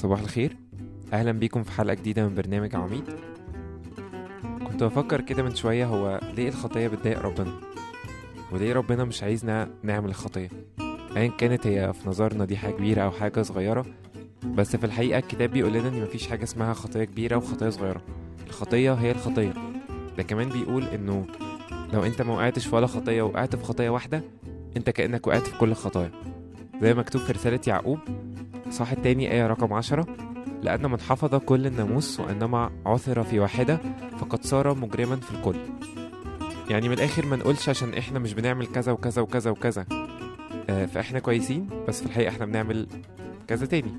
صباح الخير. أهلا بيكم في حلقة جديدة من برنامج عميد. كنت بفكر كده من شوية هو ليه الخطية بتضايق ربنا؟ وليه ربنا مش عايزنا نعمل الخطية؟ ايا كانت هي في نظرنا دي حاجة كبيرة أو حاجة صغيرة بس في الحقيقة الكتاب بيقول لنا إن مفيش حاجة اسمها خطية كبيرة وخطية صغيرة. الخطية هي الخطية. ده كمان بيقول إنه لو أنت ما وقعتش في ولا خطية وقعت في خطية واحدة أنت كأنك وقعت في كل الخطايا زي مكتوب في رسالة يعقوب صح التاني آية رقم عشرة. لأن من حفظ كل الناموس وإنما عثر في واحدة فقد صار مجرما في الكل. يعني من الآخر ما نقولش عشان إحنا مش بنعمل كذا وكذا وكذا وكذا. آه، فإحنا كويسين بس في الحقيقة إحنا بنعمل كذا تاني.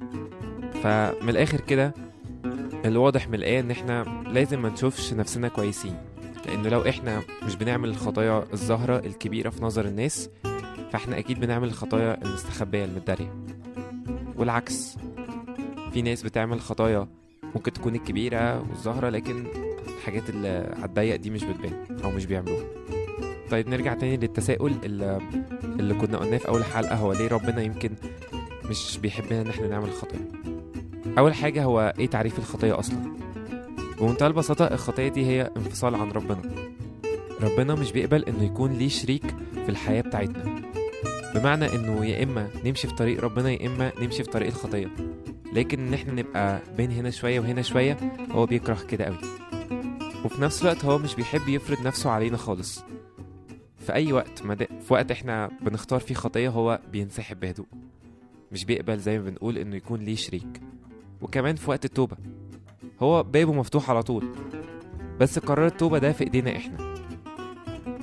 فمن الآخر كده الواضح من الآية إن إحنا لازم ما نشوفش نفسنا كويسين. لأنه لو إحنا مش بنعمل الخطايا الظاهرة الكبيرة في نظر الناس فإحنا أكيد بنعمل الخطايا المستخبية المدارية والعكس. في ناس بتعمل خطايا ممكن تكون الكبيرة والظاهرة لكن الحاجات اللي الضيق دي مش بتبان أو مش بيعملوها. طيب نرجع تاني للتساؤل اللي, اللي كنا قلناه في أول حلقة هو ليه ربنا يمكن مش بيحبنا إن إحنا نعمل الخطايا أول حاجة هو إيه تعريف الخطية أصلا؟ بمنتهى البساطة الخطية دي هي انفصال عن ربنا. ربنا مش بيقبل إنه يكون ليه شريك في الحياة بتاعتنا. بمعنى إنه يا إما نمشي في طريق ربنا يا إما نمشي في طريق الخطية. لكن إن إحنا نبقى بين هنا شوية وهنا شوية هو بيكره كده قوي وفي نفس الوقت هو مش بيحب يفرض نفسه علينا خالص. في أي وقت ما في وقت إحنا بنختار فيه خطية هو بينسحب بهدوء. مش بيقبل زي ما بنقول إنه يكون ليه شريك. وكمان في وقت التوبة. هو بابه مفتوح على طول. بس قرار التوبة ده في إيدينا إحنا.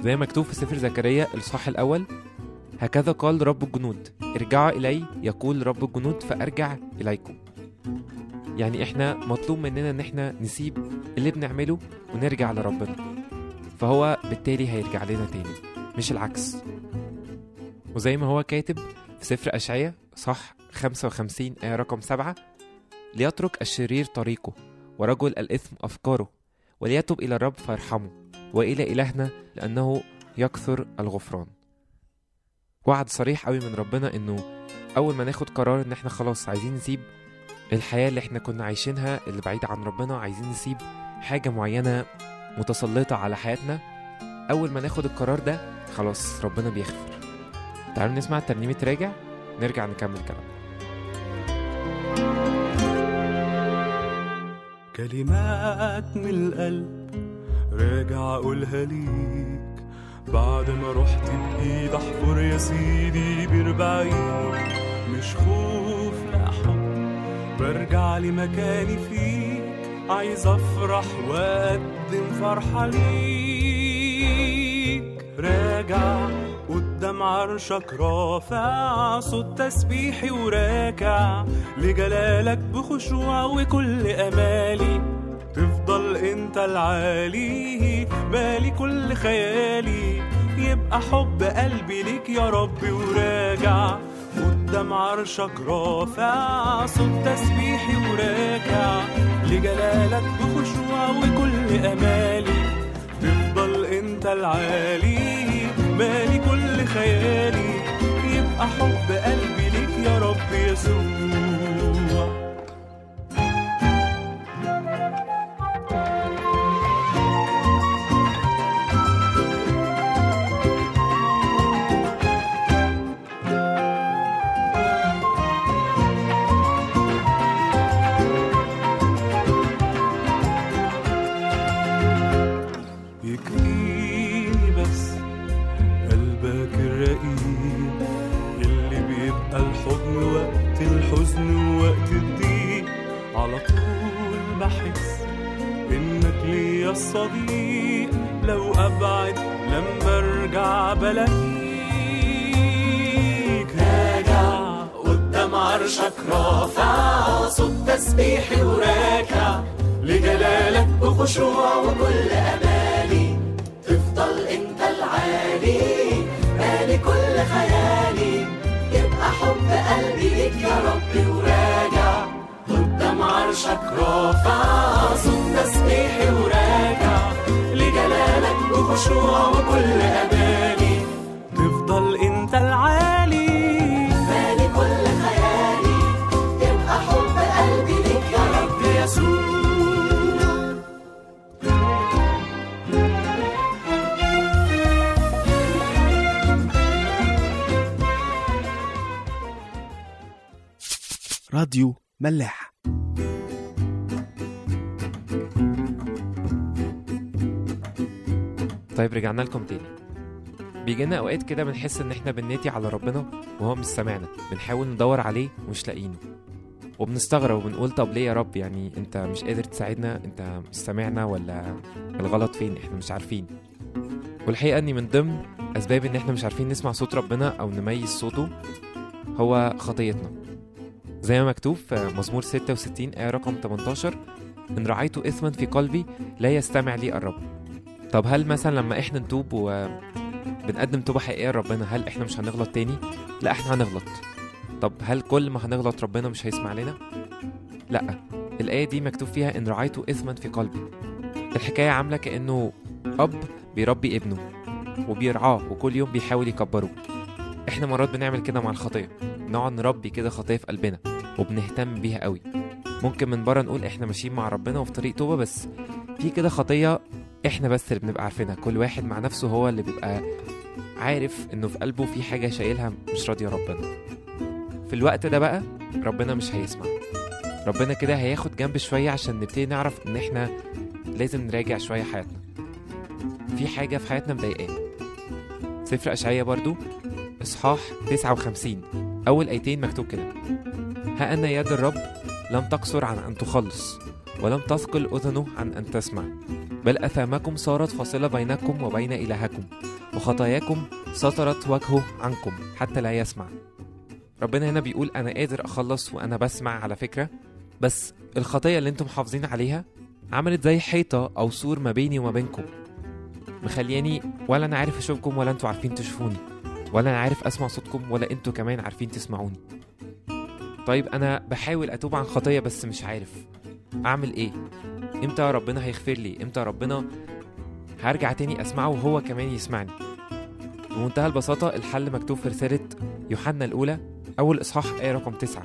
زي مكتوب في سفر زكريا الاصحاح الأول هكذا قال رب الجنود. ارجعوا إلي يقول رب الجنود فأرجع إليكم. يعني إحنا مطلوب مننا إن إحنا نسيب اللي بنعمله ونرجع لربنا. فهو بالتالي هيرجع لنا تاني مش العكس. وزي ما هو كاتب في سفر أشعية صح 55 آية رقم 7 ليترك الشرير طريقه ورجل الإثم أفكاره وليتب إلى الرب فيرحمه وإلى إلهنا لأنه يكثر الغفران. وعد صريح قوي من ربنا إنه أول ما ناخد قرار إن إحنا خلاص عايزين نسيب الحياة اللي إحنا كنا عايشينها اللي بعيدة عن ربنا عايزين نسيب حاجة معينة متسلطة على حياتنا أول ما ناخد القرار ده خلاص ربنا بيغفر. تعالوا نسمع ترنيمة راجع نرجع نكمل كلام كلمات من القلب راجع اقولها ليك بعد ما رحت بإيد أحفر يا سيدي بربعين مش خوف لا حب برجع لمكاني فيك عايز أفرح وأقدم فرحة ليك. راجع قدام عرشك رافع صوت تسبيحي وراكع لجلالك بخشوع وكل أمالي. انت العالي بالي كل خيالي. يبقى حب قلبي ليك يا رب وراجع. قدام عرشك رافع صوت تسبيحي وراكع لجلالك بخشوع وكل أمالي. تفضل انت العالي بالي كل خيالي. يبقى حب قلبي ليك يا رب يسوع. على طول بحس إنك ليا الصديق لو أبعد لما أرجع بلاقيك. راجع قدام عرشك رافع صوت تسبيحي وراكع لجلالك بخشوع وكل أمالي. تفضل أنت العالي مالي كل خيالي. يبقى حب قلبي ليك يا ربي أمام عرشك رافع صوت تسبيحي وراجع لجلالك بخشوع وكل أماني. تفضل أنت العالي. مالي كل خيالي. تبقى حب قلبي ليك يا رب يسوع. راديو ملاح. طيب رجعنا لكم تاني. بيجينا أوقات كده بنحس إن إحنا بننادي على ربنا وهو مش سامعنا. بنحاول ندور عليه ومش لاقيينه. وبنستغرب وبنقول طب ليه يا رب؟ يعني أنت مش قادر تساعدنا؟ أنت مش سامعنا ولا الغلط فين؟ إحنا مش عارفين. والحقيقة إني من ضمن أسباب إن إحنا مش عارفين نسمع صوت ربنا أو نميز صوته هو خطيتنا. زي ما مكتوب في مزمور 66 آية رقم 18 إن رعيت إثما في قلبي لا يستمع لي الرب. طب هل مثلا لما إحنا نتوب وبنقدم توبة حقيقية لربنا هل إحنا مش هنغلط تاني؟ لا إحنا هنغلط. طب هل كل ما هنغلط ربنا مش هيسمع لنا؟ لا. الآية دي مكتوب فيها إن رعيت إثما في قلبي. الحكاية عاملة كأنه أب بيربي ابنه وبيرعاه وكل يوم بيحاول يكبره. إحنا مرات بنعمل كده مع الخطية. نقعد نربي كده خطية في قلبنا وبنهتم بيها قوي. ممكن من بره نقول إحنا ماشيين مع ربنا وفي طريق توبة بس في كده خطية إحنا بس اللي بنبقى عارفينها. كل واحد مع نفسه هو اللي بيبقى عارف انه في قلبه في حاجة شايلها مش راضية ربنا. في الوقت ده بقى ربنا مش هيسمع. ربنا كده هياخد جنب شوية عشان نبتدي نعرف ان إحنا لازم نراجع شوية حياتنا. في حاجة في حياتنا مضايقانا. سفر أشعية برضو إصحاح 59 أول آيتين مكتوب كده. ها أن يد الرب لم تقصر عن أن تخلص ولم تثقل أذنه عن أن تسمع. بل أثامكم صارت فاصلة بينكم وبين إلهكم وخطاياكم سترت وجهه عنكم حتى لا يسمع. ربنا هنا بيقول أنا قادر أخلص وأنا بسمع على فكرة بس الخطية اللي أنتم محافظين عليها عملت زي حيطة أو سور ما بيني وما بينكم. مخلياني ولا أنا عارف أشوفكم ولا أنتوا عارفين تشوفوني ولا أنا عارف أسمع صوتكم ولا أنتوا كمان عارفين تسمعوني. طيب أنا بحاول أتوب عن خطية بس مش عارف. أعمل إيه؟ إمتى ربنا هيغفر لي؟ إمتى ربنا هرجع تاني أسمعه وهو كمان يسمعني؟ بمنتهى البساطة الحل مكتوب في رسالة يوحنا الأولى أول إصحاح آية رقم تسعة.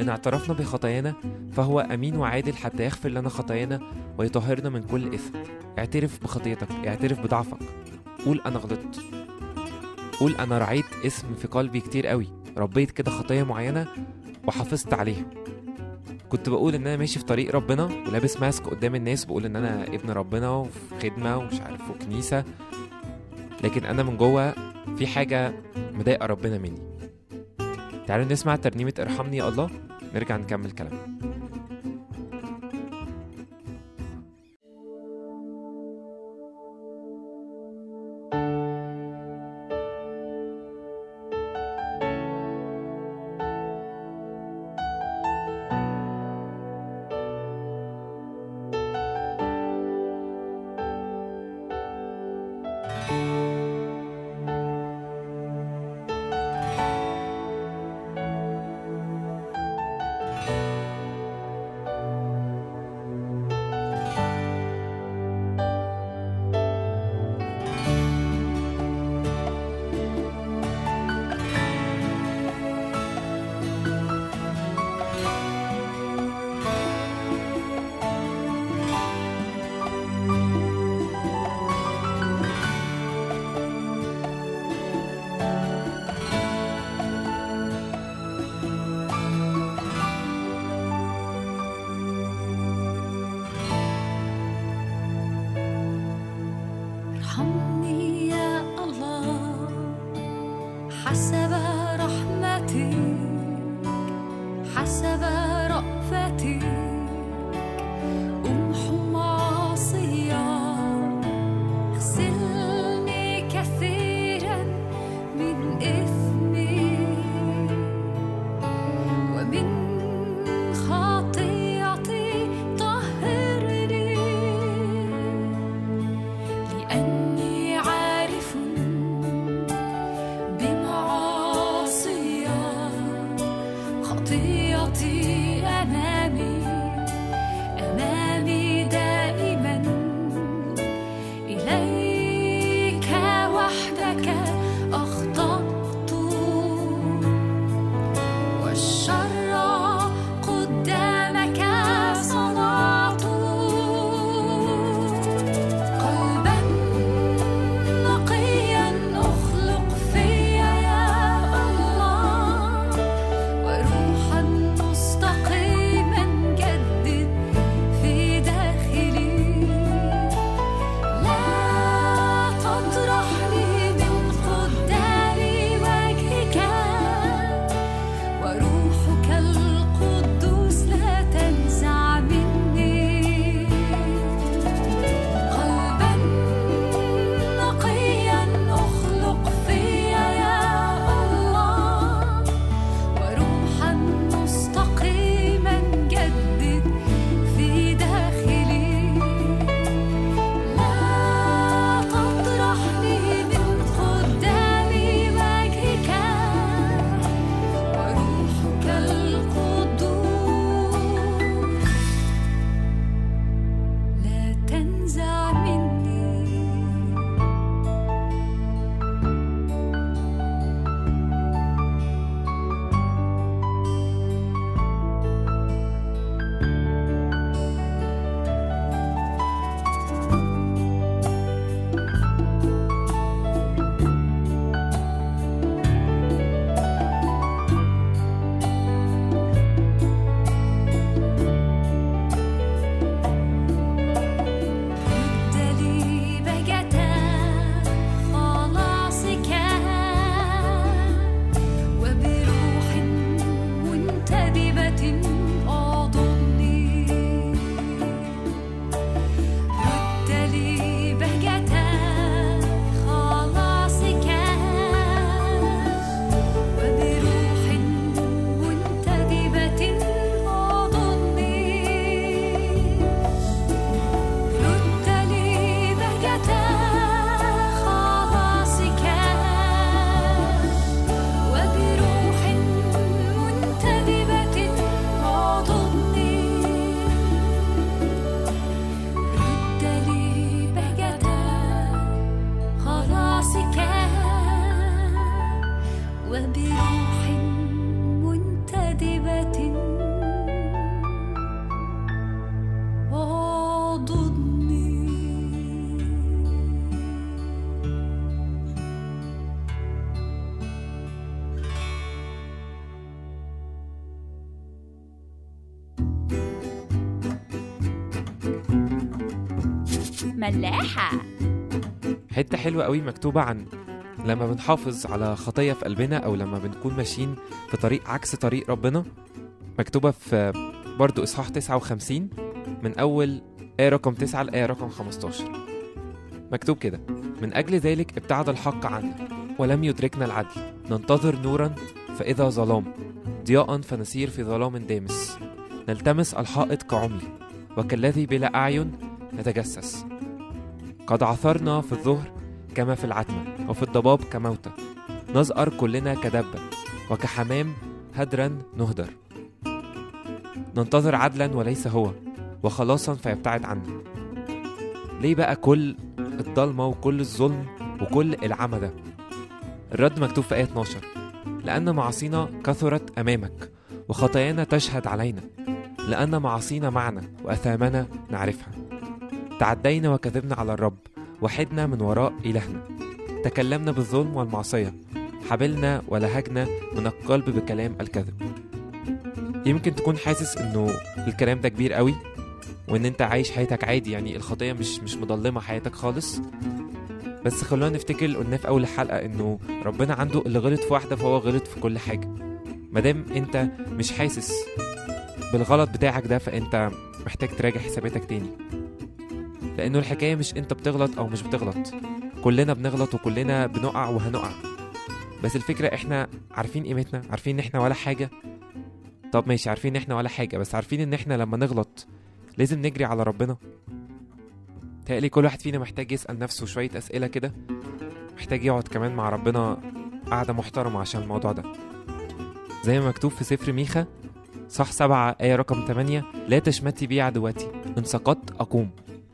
إن اعترفنا بخطايانا فهو أمين وعادل حتى يغفر لنا خطايانا ويطهرنا من كل إثم. اعترف بخطيتك اعترف بضعفك. قول أنا غلطت. قول أنا رعيت اسم في قلبي كتير قوي ربيت كده خطايا معينة وحافظت عليها. كنت بقول إن أنا ماشي في طريق ربنا ولابس ماسك قدام الناس بقول إن أنا ابن ربنا وفي خدمة ومش عارف وكنيسة. لكن أنا من جوه في حاجة مضايقة ربنا مني. تعالوا نسمع ترنيمة ارحمني يا الله نرجع نكمل كلام. ملاحة. حتة حلوة قوي مكتوبة عن لما بنحافظ على خطية في قلبنا أو لما بنكون ماشيين في طريق عكس طريق ربنا. مكتوبة في برضو إصحاح 59 من أول آية رقم 9 لآية رقم 15 مكتوب كده من أجل ذلك ابتعد الحق عنا ولم يدركنا العدل. ننتظر نورا فإذا ظلام ضياء فنسير في ظلام دامس. نلتمس الحائط كعمي وكالذي بلا أعين نتجسس. قد عثرنا في الظهر كما في العتمة وفي الضباب كموتى. نزأر كلنا كدبة وكحمام هدرا نهدر. ننتظر عدلا وليس هو وخلاصا فيبتعد عنا. ليه بقى كل الضلمة وكل الظلم وكل العمى ده؟ الرد مكتوب في آية 12 لأن معاصينا كثرت أمامك وخطايانا تشهد علينا. لأن معاصينا معنا وأثامنا نعرفها. تعدينا وكذبنا على الرب وحدنا من وراء إلهنا. تكلمنا بالظلم والمعصية. حبلنا ولهجنا من القلب بكلام الكذب. يمكن تكون حاسس إنه الكلام ده كبير قوي وإن أنت عايش حياتك عادي يعني الخطية مش مش مضلمة حياتك خالص. بس خلونا نفتكر اللي قلناه في أول الحلقة إنه ربنا عنده اللي غلط في واحدة فهو غلط في كل حاجة. مادام أنت مش حاسس بالغلط بتاعك ده فأنت محتاج تراجع حساباتك تاني. لأنه الحكاية مش أنت بتغلط أو مش بتغلط. كلنا بنغلط وكلنا بنقع وهنقع. بس الفكرة إحنا عارفين قيمتنا عارفين إن إحنا ولا حاجة. طب ماشي عارفين إن إحنا ولا حاجة بس عارفين إن إحنا لما نغلط لازم نجري على ربنا. تقلي كل واحد فينا محتاج يسأل نفسه شوية أسئلة كده. محتاج يقعد كمان مع ربنا قعدة محترمة عشان الموضوع ده. زي ما مكتوب في سفر ميخا صح سبعة آية رقم 8 لا تشمتي بي عدواتي إن سقطت أقوم.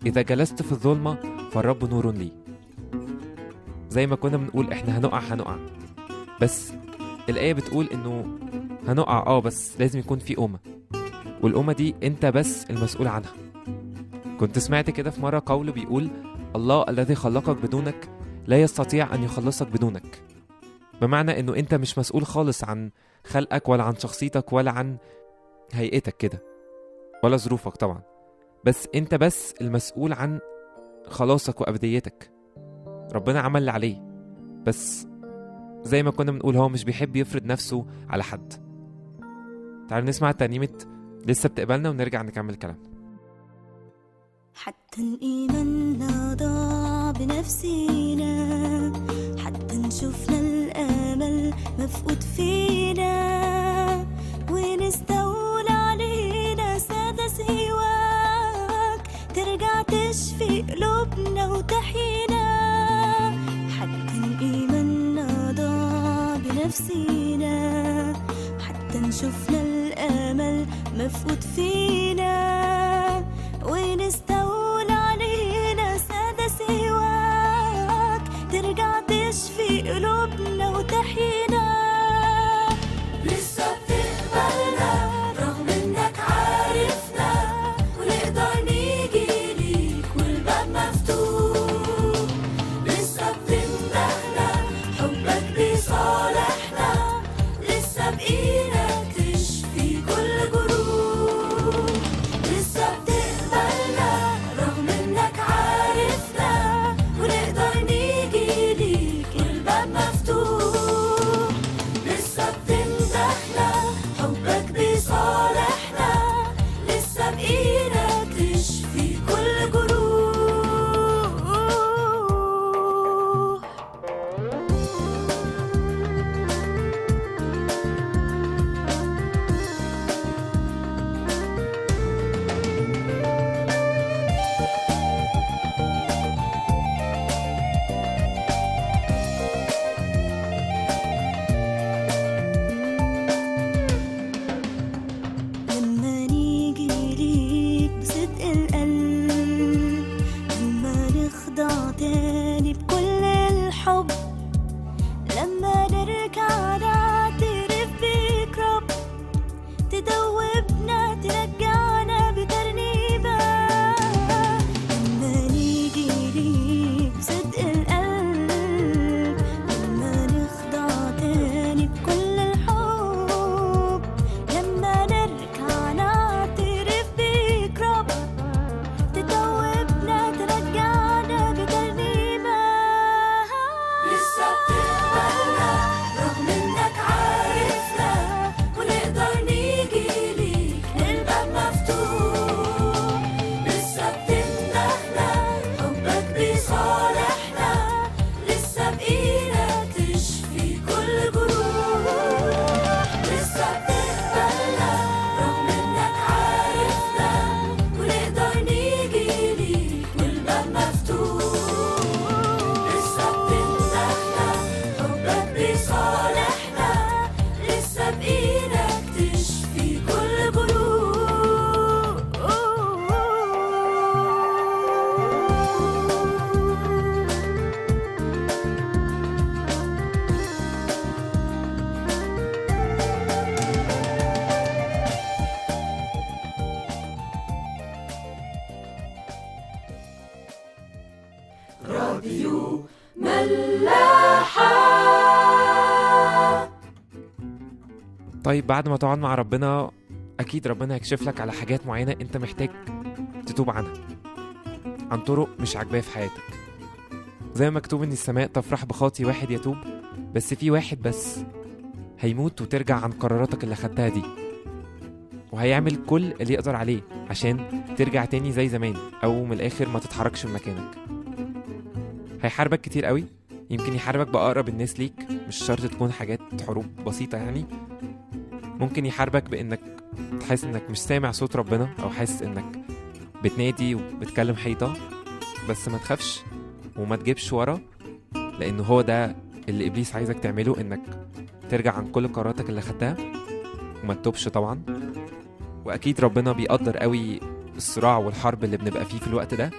إذا جلست في الظلمة فالرب نور لي. زي ما كنا بنقول إحنا هنقع هنقع. بس الآية بتقول إنه هنقع آه بس لازم يكون في قومة والقومة دي أنت بس المسؤول عنها. كنت سمعت كده في مرة قول بيقول الله الذي خلقك بدونك لا يستطيع أن يخلصك بدونك. بمعنى إنه أنت مش مسؤول خالص عن خلقك ولا عن شخصيتك ولا عن هيئتك كده. ولا ظروفك طبعا. بس انت بس المسؤول عن خلاصك وأبديتك. ربنا عمل اللي عليه. بس زي ما كنا بنقول هو مش بيحب يفرض نفسه على حد. تعالوا نسمع ترنيمة لسه بتقبلنا ونرجع نكمل كلامنا حتى إيماننا ضاع بنفسينا حتى نشوفنا الأمل مفقود فينا. تشفي قلوبنا وتحيينا. حتى إيماننا ضاع بنفسينا حتى نشوفنا الأمل مفقود فينا. بعد ما تقعد مع ربنا أكيد ربنا هيكشف لك على حاجات معينة أنت محتاج تتوب عنها. عن طرق مش عاجباه في حياتك. زي ما مكتوب إن السماء تفرح بخاطي واحد يتوب بس في واحد بس هيموت وترجع عن قراراتك اللي خدتها دي. وهيعمل كل اللي يقدر عليه عشان ترجع تاني زي زمان أو من الآخر ما تتحركش من مكانك. هيحاربك كتير قوي يمكن يحاربك بأقرب الناس ليك مش شرط تكون حاجات حروب بسيطة يعني ممكن يحاربك بإنك تحس إنك مش سامع صوت ربنا أو حاسس إنك بتنادي وبتكلم حيطة. بس ما تخافش وما تجيبش ورا لأنه هو ده اللي إبليس عايزك تعمله إنك ترجع عن كل قراراتك اللي خدتها. وما تتوبش طبعا. وأكيد ربنا بيقدر قوي الصراع والحرب اللي بنبقى فيه في الوقت ده.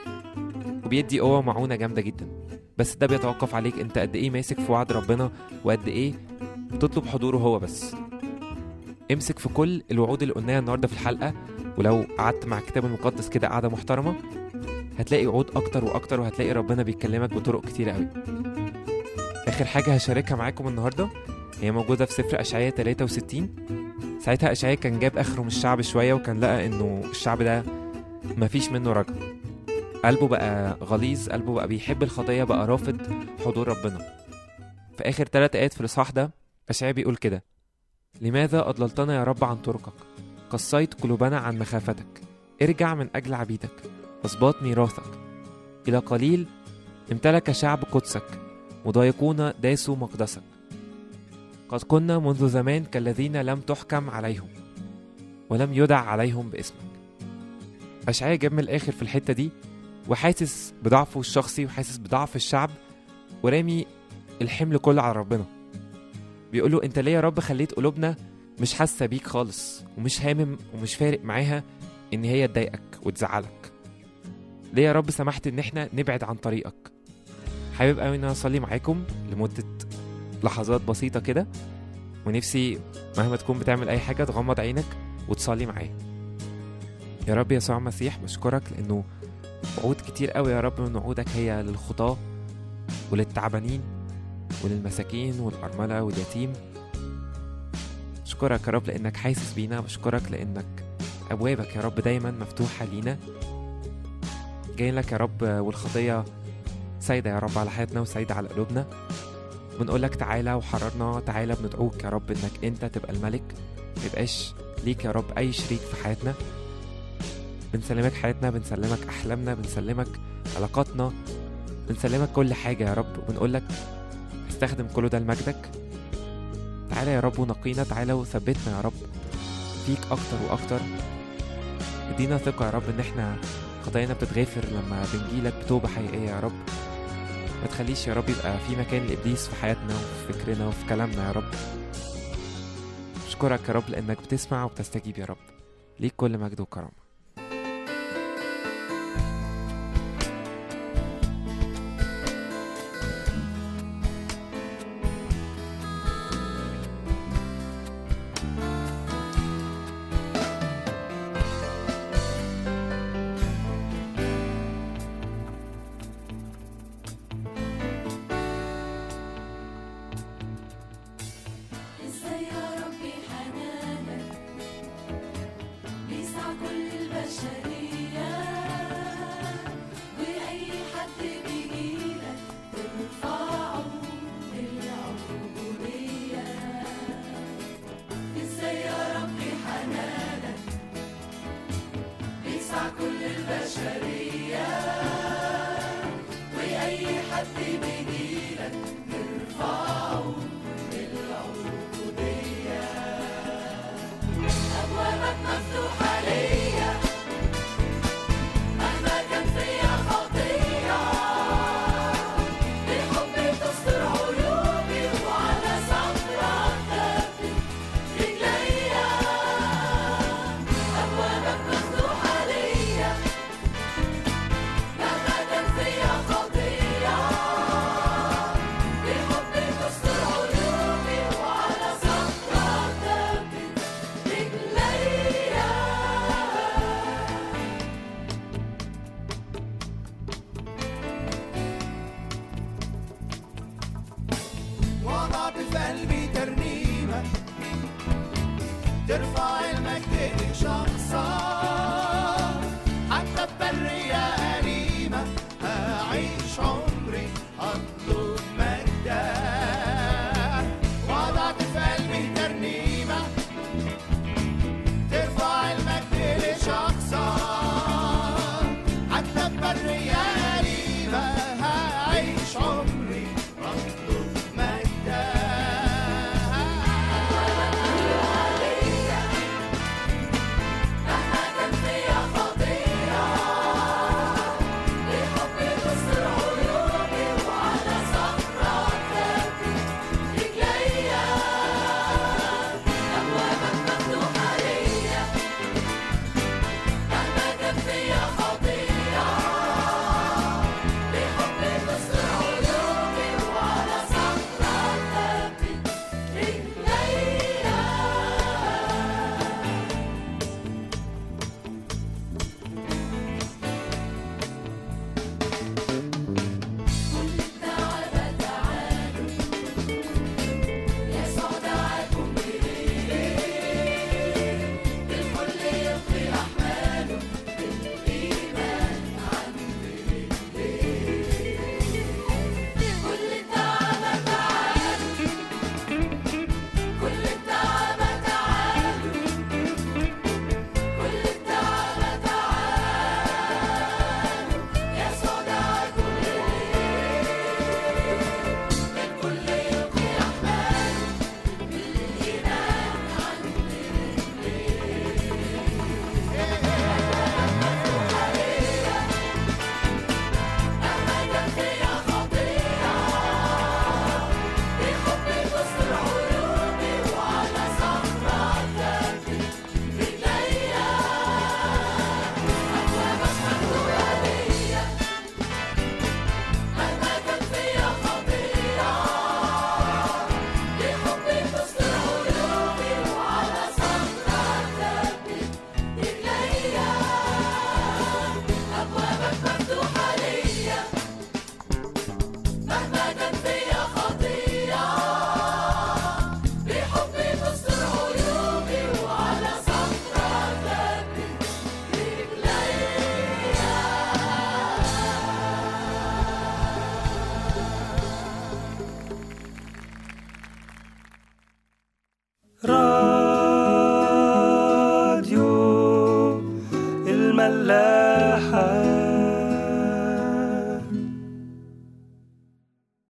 وبيدي قوة ومعونة جامدة جدا. بس ده بيتوقف عليك أنت قد إيه ماسك في وعد ربنا وقد إيه بتطلب حضوره هو بس. امسك في كل الوعود اللي قلناها النهارده في الحلقة ولو قعدت مع الكتاب المقدس كده قعده محترمة هتلاقي وعود أكتر وأكتر وهتلاقي ربنا بيكلمك بطرق كتيره قوي آخر حاجة هشاركها معاكم النهارده هي موجودة في سفر أشعياء 63 ساعتها أشعياء كان جاب آخره من الشعب شوية وكان لقى إنه الشعب ده مفيش منه رجا قلبه بقى غليظ قلبه بقى بيحب الخطية بقى رافض حضور ربنا. في آخر ثلاث آيات في الإصحاح ده أشعياء بيقول كده لماذا أضللتنا يا رب عن طرقك؟ قصيت قلوبنا عن مخافتك. ارجع من أجل عبيدك. أسباط ميراثك إلى قليل امتلك شعب قدسك مضايقون داسوا مقدسك. قد كنا منذ زمان كالذين لم تحكم عليهم ولم يدع عليهم باسمك. أشعياء جاب من الآخر في الحتة دي وحاسس بضعفه الشخصي وحاسس بضعف الشعب ورامي الحمل كله على ربنا. بيقول له انت ليه يا رب خليت قلوبنا مش حاسة بيك خالص ومش هامم ومش فارق معاها ان هي تضايقك وتزعلك؟ ليه يا رب سمحت ان إحنا نبعد عن طريقك؟ حابب قوي ان أنا اصلي معاكم لمدة لحظات بسيطة كده ونفسي مهما تكون بتعمل أي حاجة تغمض عينك وتصلي معايا. يا رب يسوع المسيح بشكرك لأنه وعود كتير قوي يا رب من وعودك هي للخطاة وللتعبانين. وللمساكين والأرملة واليتيم. أشكرك يا رب لأنك حاسس بينا بشكرك لأنك أبوابك يا رب دايما مفتوحة لينا. جايين لك يا رب والخطية سايدة يا رب على حياتنا وسايدة على قلوبنا. بنقول لك تعالى وحررنا تعالى بندعوك يا رب إنك أنت تبقى الملك. ميبقاش ليك يا رب أي شريك في حياتنا. بنسلمك حياتنا بنسلمك أحلامنا بنسلمك علاقاتنا. بنسلمك كل حاجة يا رب. وبنقول لك استخدم كل ده لمجدك؟ تعالى يا رب ونقينا تعالى وثبتنا يا رب فيك أكتر وأكتر. إدينا ثقة يا رب إن إحنا خطايانا بتتغفر لما بنجيلك بتوبة حقيقية يا رب. ما تخليش يا رب يبقى في مكان لإبليس في حياتنا وفي فكرنا وفي كلامنا يا رب. أشكرك يا رب لأنك بتسمع وبتستجيب يا رب. ليك كل مجد وكرامه